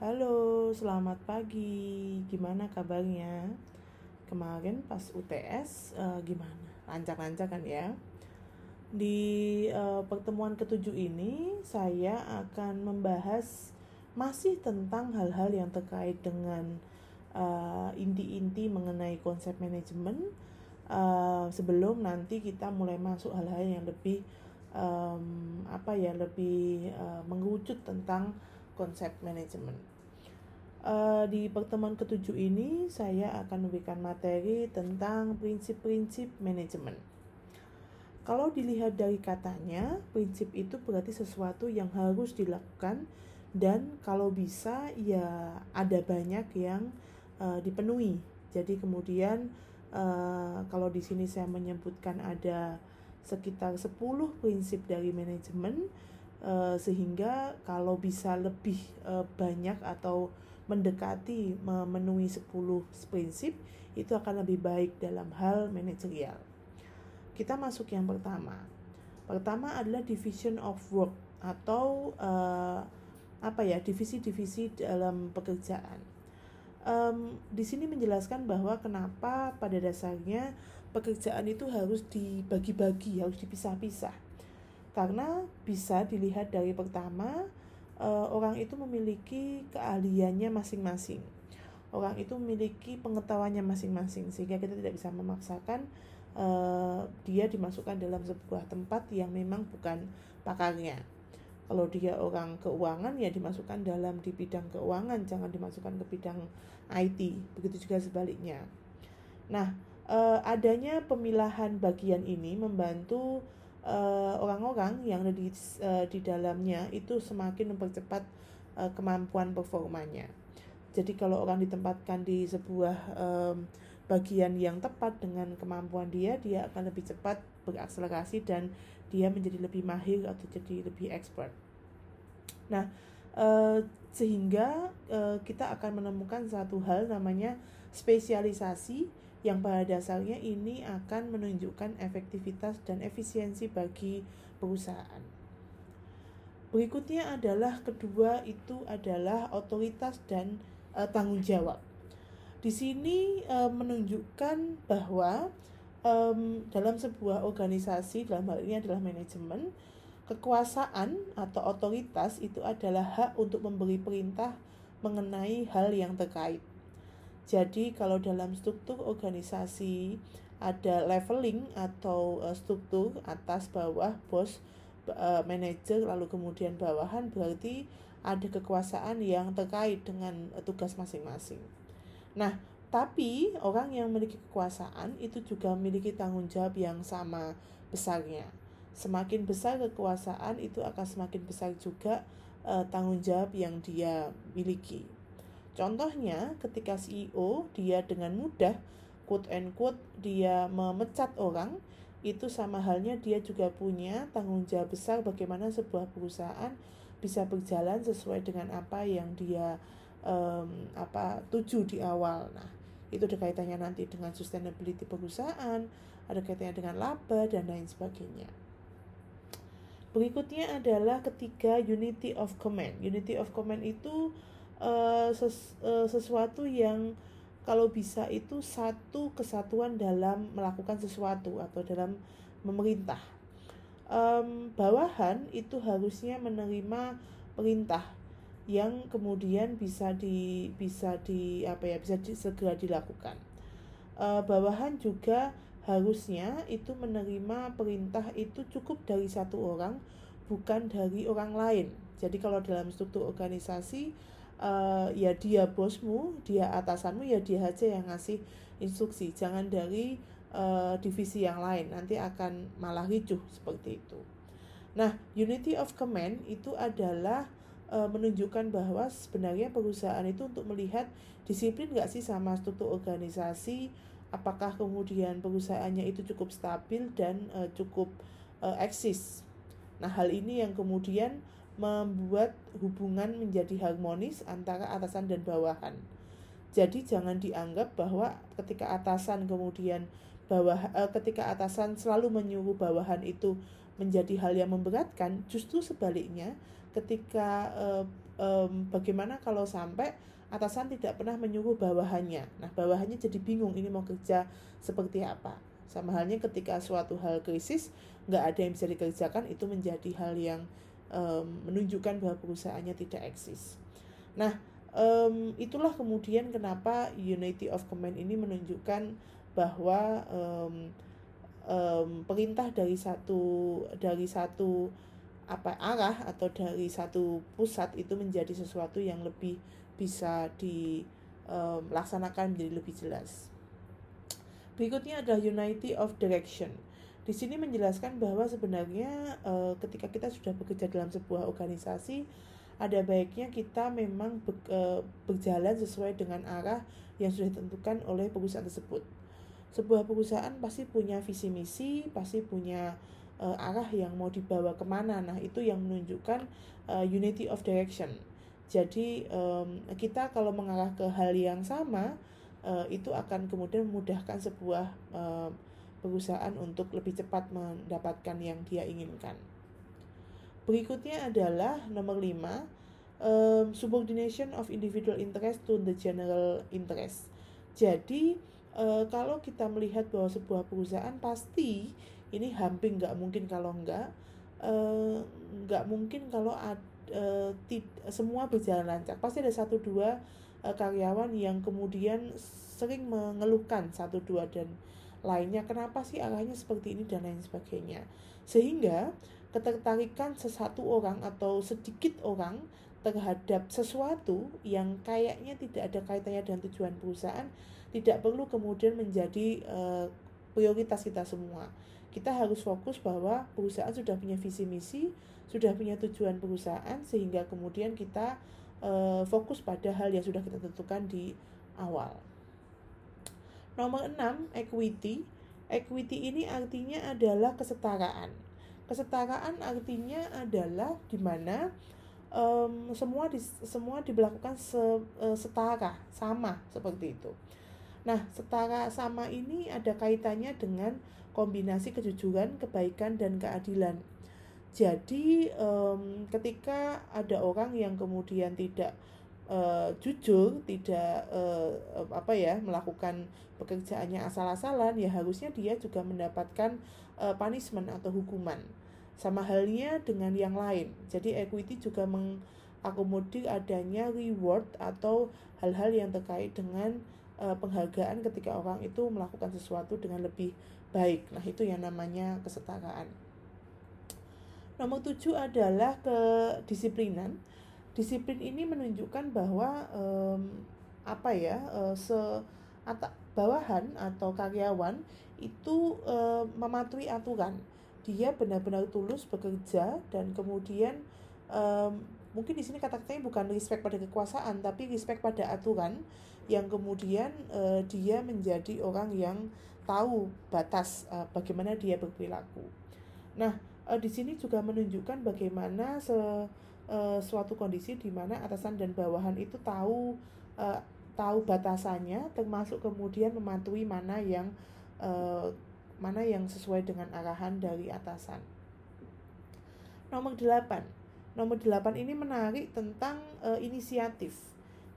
Halo, selamat pagi. Gimana kabarnya? Kemarin pas UTS uh, eh, gimana? Lancar-lancar kan ya? Di uh, pertemuan ketujuh ini saya akan membahas masih tentang hal-hal yang terkait dengan uh, inti-inti mengenai konsep manajemen uh, sebelum nanti kita mulai masuk hal-hal yang lebih um, apa ya lebih uh, mengerucut tentang konsep manajemen. Uh, di pertemuan ketujuh ini saya akan memberikan materi tentang prinsip-prinsip manajemen. Kalau dilihat dari katanya, prinsip itu berarti sesuatu yang harus dilakukan dan kalau bisa ya ada banyak yang uh, dipenuhi. Jadi kemudian uh, kalau di sini saya menyebutkan ada sekitar 10 prinsip dari manajemen uh, sehingga kalau bisa lebih uh, banyak atau mendekati memenuhi 10 prinsip itu akan lebih baik dalam hal manajerial. Kita masuk yang pertama. Pertama adalah division of work atau uh, apa ya divisi-divisi dalam pekerjaan. Um, di sini menjelaskan bahwa kenapa pada dasarnya pekerjaan itu harus dibagi-bagi, harus dipisah-pisah. Karena bisa dilihat dari pertama, uh, orang itu memiliki keahliannya masing-masing. Orang itu memiliki pengetahuannya masing-masing, sehingga kita tidak bisa memaksakan uh, dia dimasukkan dalam sebuah tempat yang memang bukan pakarnya. Kalau dia orang keuangan ya dimasukkan dalam di bidang keuangan, jangan dimasukkan ke bidang IT. Begitu juga sebaliknya. Nah, uh, adanya pemilahan bagian ini membantu uh, orang-orang yang ada di uh, di dalamnya itu semakin mempercepat uh, kemampuan performanya. Jadi kalau orang ditempatkan di sebuah um, bagian yang tepat dengan kemampuan dia, dia akan lebih cepat berakselerasi dan dia menjadi lebih mahir atau jadi lebih expert. Nah, uh, sehingga uh, kita akan menemukan satu hal namanya spesialisasi yang pada dasarnya ini akan menunjukkan efektivitas dan efisiensi bagi perusahaan. Berikutnya adalah kedua itu adalah otoritas dan e, tanggung jawab. Di sini e, menunjukkan bahwa e, dalam sebuah organisasi dalam hal ini adalah manajemen kekuasaan atau otoritas itu adalah hak untuk memberi perintah mengenai hal yang terkait. Jadi kalau dalam struktur organisasi ada leveling atau uh, struktur atas bawah bos uh, manajer lalu kemudian bawahan berarti ada kekuasaan yang terkait dengan uh, tugas masing-masing. Nah, tapi orang yang memiliki kekuasaan itu juga memiliki tanggung jawab yang sama besarnya. Semakin besar kekuasaan itu akan semakin besar juga tanggung jawab yang dia miliki. Contohnya ketika CEO dia dengan mudah quote and quote dia memecat orang itu sama halnya dia juga punya tanggung jawab besar bagaimana sebuah perusahaan bisa berjalan sesuai dengan apa yang dia um, apa tuju di awal. Nah, itu ada kaitannya nanti dengan sustainability perusahaan, ada kaitannya dengan laba dan lain sebagainya. Berikutnya adalah ketiga unity of command. Unity of command itu uh, ses, uh, sesuatu yang kalau bisa itu satu kesatuan dalam melakukan sesuatu atau dalam memerintah. Um, bawahan itu harusnya menerima perintah yang kemudian bisa di bisa di apa ya bisa di, segera dilakukan. Uh, bawahan juga harusnya itu menerima perintah itu cukup dari satu orang bukan dari orang lain. Jadi kalau dalam struktur organisasi uh, ya dia bosmu, dia atasanmu, ya dia aja yang ngasih instruksi. Jangan dari uh, divisi yang lain, nanti akan malah ricuh seperti itu. Nah, unity of command itu adalah uh, menunjukkan bahwa sebenarnya perusahaan itu untuk melihat disiplin nggak sih sama struktur organisasi, apakah kemudian perusahaannya itu cukup stabil dan uh, cukup uh, eksis. Nah, hal ini yang kemudian membuat hubungan menjadi harmonis antara atasan dan bawahan. Jadi jangan dianggap bahwa ketika atasan kemudian bawah eh, ketika atasan selalu menyuruh bawahan itu menjadi hal yang memberatkan, justru sebaliknya ketika eh, um, bagaimana kalau sampai atasan tidak pernah menyuruh bawahannya. Nah, bawahannya jadi bingung ini mau kerja seperti apa. Sama halnya ketika suatu hal krisis nggak ada yang bisa dikerjakan itu menjadi hal yang um, menunjukkan bahwa perusahaannya tidak eksis. Nah, um, itulah kemudian kenapa unity of command ini menunjukkan bahwa um, um, perintah dari satu dari satu apa arah atau dari satu pusat itu menjadi sesuatu yang lebih bisa dilaksanakan um, menjadi lebih jelas. Berikutnya adalah unity of direction. Di sini menjelaskan bahwa sebenarnya uh, ketika kita sudah bekerja dalam sebuah organisasi ada baiknya kita memang be, uh, berjalan sesuai dengan arah yang sudah ditentukan oleh perusahaan tersebut sebuah perusahaan pasti punya visi misi, pasti punya uh, arah yang mau dibawa ke mana. Nah itu yang menunjukkan uh, unity of direction. Jadi um, kita kalau mengarah ke hal yang sama uh, itu akan kemudian memudahkan sebuah uh, perusahaan untuk lebih cepat mendapatkan yang dia inginkan. Berikutnya adalah nomor 5 um, subordination of individual interest to the general interest. Jadi e, kalau kita melihat bahwa sebuah perusahaan pasti ini hampir nggak mungkin kalau nggak nggak mungkin kalau ad, e, tid, semua berjalan lancar pasti ada satu dua karyawan yang kemudian sering mengeluhkan satu dua dan lainnya kenapa sih arahnya seperti ini dan lain sebagainya sehingga ketertarikan sesuatu orang atau sedikit orang terhadap sesuatu yang kayaknya tidak ada kaitannya dengan tujuan perusahaan tidak perlu kemudian menjadi uh, prioritas kita semua. Kita harus fokus bahwa perusahaan sudah punya visi misi, sudah punya tujuan perusahaan sehingga kemudian kita uh, fokus pada hal yang sudah kita tentukan di awal. Nomor 6, equity. Equity ini artinya adalah kesetaraan. Kesetaraan artinya adalah di mana um, semua di, semua diberlakukan se, uh, setara, sama seperti itu. Nah, setara sama ini ada kaitannya dengan kombinasi kejujuran, kebaikan, dan keadilan. Jadi, um, ketika ada orang yang kemudian tidak uh, jujur, tidak uh, apa ya melakukan pekerjaannya asal-asalan, ya harusnya dia juga mendapatkan uh, punishment atau hukuman. Sama halnya dengan yang lain. Jadi, equity juga mengakomodir adanya reward atau hal-hal yang terkait dengan uh, penghargaan ketika orang itu melakukan sesuatu dengan lebih baik. Nah, itu yang namanya kesetaraan. Nomor tujuh adalah kedisiplinan. Disiplin ini menunjukkan bahwa um, apa ya uh, se bawahan atau karyawan itu uh, mematuhi aturan. Dia benar-benar tulus bekerja dan kemudian um, mungkin di sini kata-katanya bukan respect pada kekuasaan tapi respect pada aturan yang kemudian uh, dia menjadi orang yang tahu batas uh, bagaimana dia berperilaku. Nah, uh, di sini juga menunjukkan bagaimana se, uh, suatu kondisi di mana atasan dan bawahan itu tahu uh, tahu batasannya termasuk kemudian mematuhi mana yang uh, mana yang sesuai dengan arahan dari atasan. Nomor 8 nomor 8 ini menarik tentang uh, inisiatif.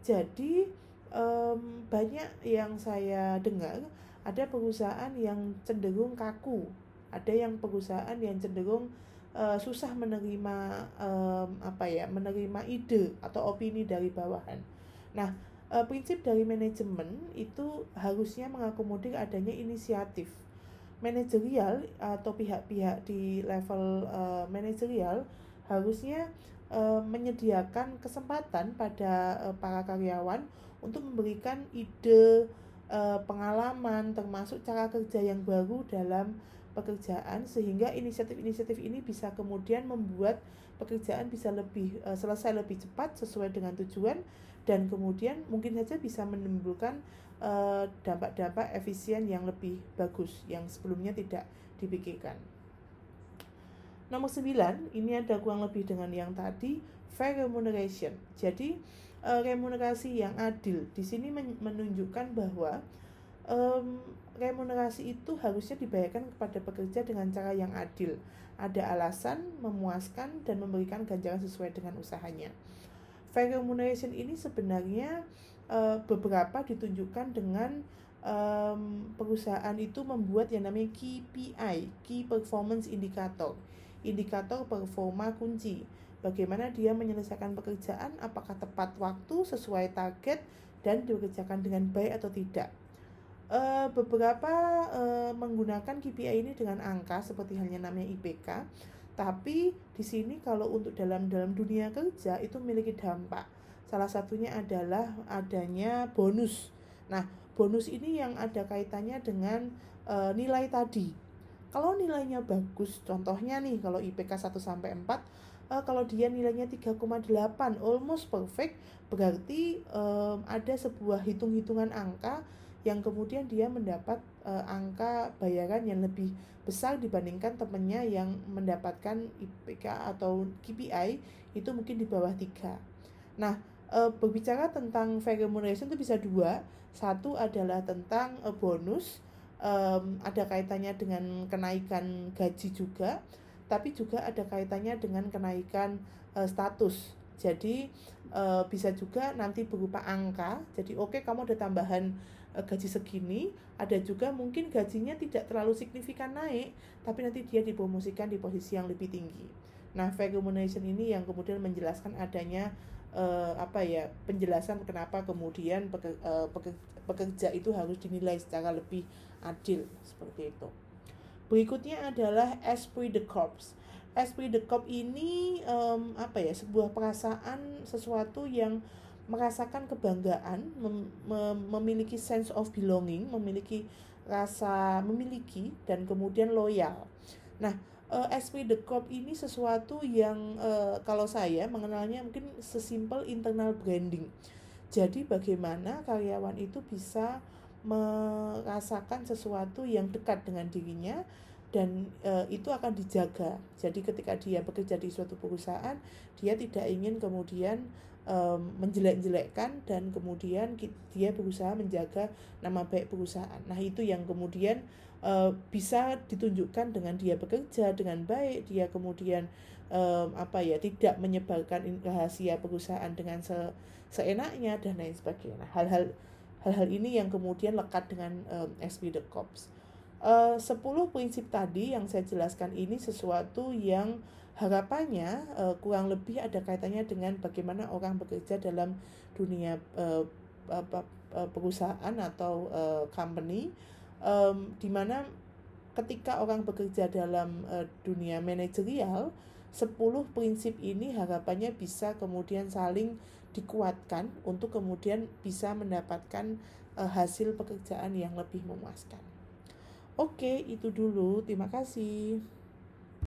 Jadi um, banyak yang saya dengar ada perusahaan yang cenderung kaku, ada yang perusahaan yang cenderung uh, susah menerima um, apa ya, menerima ide atau opini dari bawahan. Nah, uh, prinsip dari manajemen itu harusnya mengakomodir adanya inisiatif manajerial atau pihak-pihak di level uh, manajerial harusnya e, menyediakan kesempatan pada e, para karyawan untuk memberikan ide e, pengalaman termasuk cara kerja yang baru dalam pekerjaan sehingga inisiatif-inisiatif ini bisa kemudian membuat pekerjaan bisa lebih e, selesai lebih cepat sesuai dengan tujuan dan kemudian mungkin saja bisa menimbulkan dampak-dampak efisien yang lebih bagus yang sebelumnya tidak dipikirkan. Nomor 9, ini ada kurang lebih dengan yang tadi, fair remuneration. Jadi, uh, remunerasi yang adil. Di sini menunjukkan bahwa um, remunerasi itu harusnya dibayarkan kepada pekerja dengan cara yang adil. Ada alasan, memuaskan, dan memberikan ganjaran sesuai dengan usahanya. fair remuneration ini sebenarnya uh, beberapa ditunjukkan dengan um, perusahaan itu membuat yang namanya KPI, Key Performance Indicator, indikator performa kunci. Bagaimana dia menyelesaikan pekerjaan, apakah tepat waktu, sesuai target, dan dikerjakan dengan baik atau tidak. Uh, beberapa uh, menggunakan KPI ini dengan angka seperti halnya namanya IPK, tapi di sini kalau untuk dalam dalam dunia kerja itu memiliki dampak. Salah satunya adalah adanya bonus. Nah, bonus ini yang ada kaitannya dengan e, nilai tadi. Kalau nilainya bagus, contohnya nih kalau IPK 1 sampai 4, e, kalau dia nilainya 3,8 almost perfect, berarti e, ada sebuah hitung-hitungan angka yang kemudian dia mendapat e, angka bayaran yang lebih besar dibandingkan temannya yang mendapatkan IPK atau KPI itu mungkin di bawah 3. Nah, e, berbicara tentang fair remuneration itu bisa dua satu adalah tentang uh, bonus, um, ada kaitannya dengan kenaikan gaji juga, tapi juga ada kaitannya dengan kenaikan uh, status. Jadi bisa juga nanti berupa angka. Jadi oke okay, kamu ada tambahan gaji segini, ada juga mungkin gajinya tidak terlalu signifikan naik, tapi nanti dia dipromosikan di posisi yang lebih tinggi. Nah, remuneration ini yang kemudian menjelaskan adanya uh, apa ya penjelasan kenapa kemudian uh, pekerja itu harus dinilai secara lebih adil seperti itu. Berikutnya adalah esprit de corps. Esprit de corps ini um, apa ya sebuah perasaan sesuatu yang merasakan kebanggaan, mem mem memiliki sense of belonging, memiliki rasa memiliki dan kemudian loyal. Nah, uh, eh, SP The Corp ini sesuatu yang uh, kalau saya mengenalnya mungkin sesimpel internal branding. Jadi bagaimana karyawan itu bisa merasakan sesuatu yang dekat dengan dirinya dan e, itu akan dijaga. Jadi ketika dia bekerja di suatu perusahaan, dia tidak ingin kemudian e, menjelek-jelekkan dan kemudian dia berusaha menjaga nama baik perusahaan. Nah, itu yang kemudian uh, bisa ditunjukkan dengan dia bekerja dengan baik dia kemudian um, apa ya tidak menyebarkan rahasia perusahaan dengan se seenaknya dan lain sebagainya hal-hal hal-hal ini yang kemudian lekat dengan um, SP the Cops uh, 10 prinsip tadi yang saya jelaskan ini sesuatu yang harapannya uh, kurang lebih ada kaitannya dengan bagaimana orang bekerja dalam dunia uh, perusahaan atau uh, company um, di mana ketika orang bekerja dalam uh, dunia manajerial 10 prinsip ini harapannya bisa kemudian saling dikuatkan untuk kemudian bisa mendapatkan uh, hasil pekerjaan yang lebih memuaskan. Oke, itu dulu. Terima kasih.